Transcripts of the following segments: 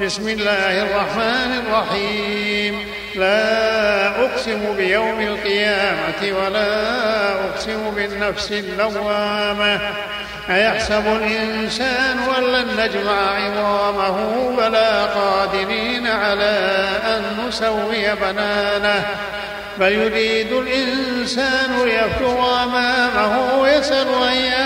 بسم الله الرحمن الرحيم. لا أقسم بيوم القيامة ولا أقسم بالنفس اللوامة. أيحسب الإنسان أن لن نجمع عظامه بلى قادرين على أن نسوي بنانه. بل يريد الإنسان ليفتر أمامه يسأل أيان يوم القيامة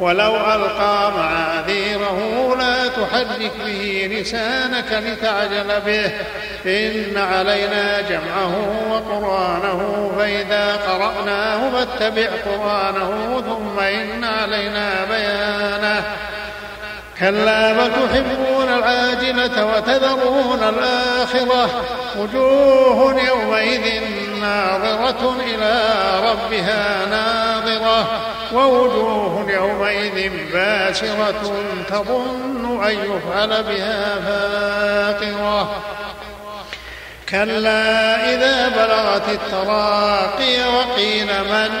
ولو ألقى معاذيره لا تحرك به لسانك لتعجل به. إن علينا جمعه وقرآنه فإذا قرأناه فاتبع قرآنه ثم إن علينا بيانه. كلا بل تحبون العاجلة وتذرون الآخرة. وجوه يومئذ ناظرة إلى ربها ناظرة. ووجوه يومئذ باسرة تظن أن يفعل بها فاقرة. كلا إذا بلغت التراقي وقيل من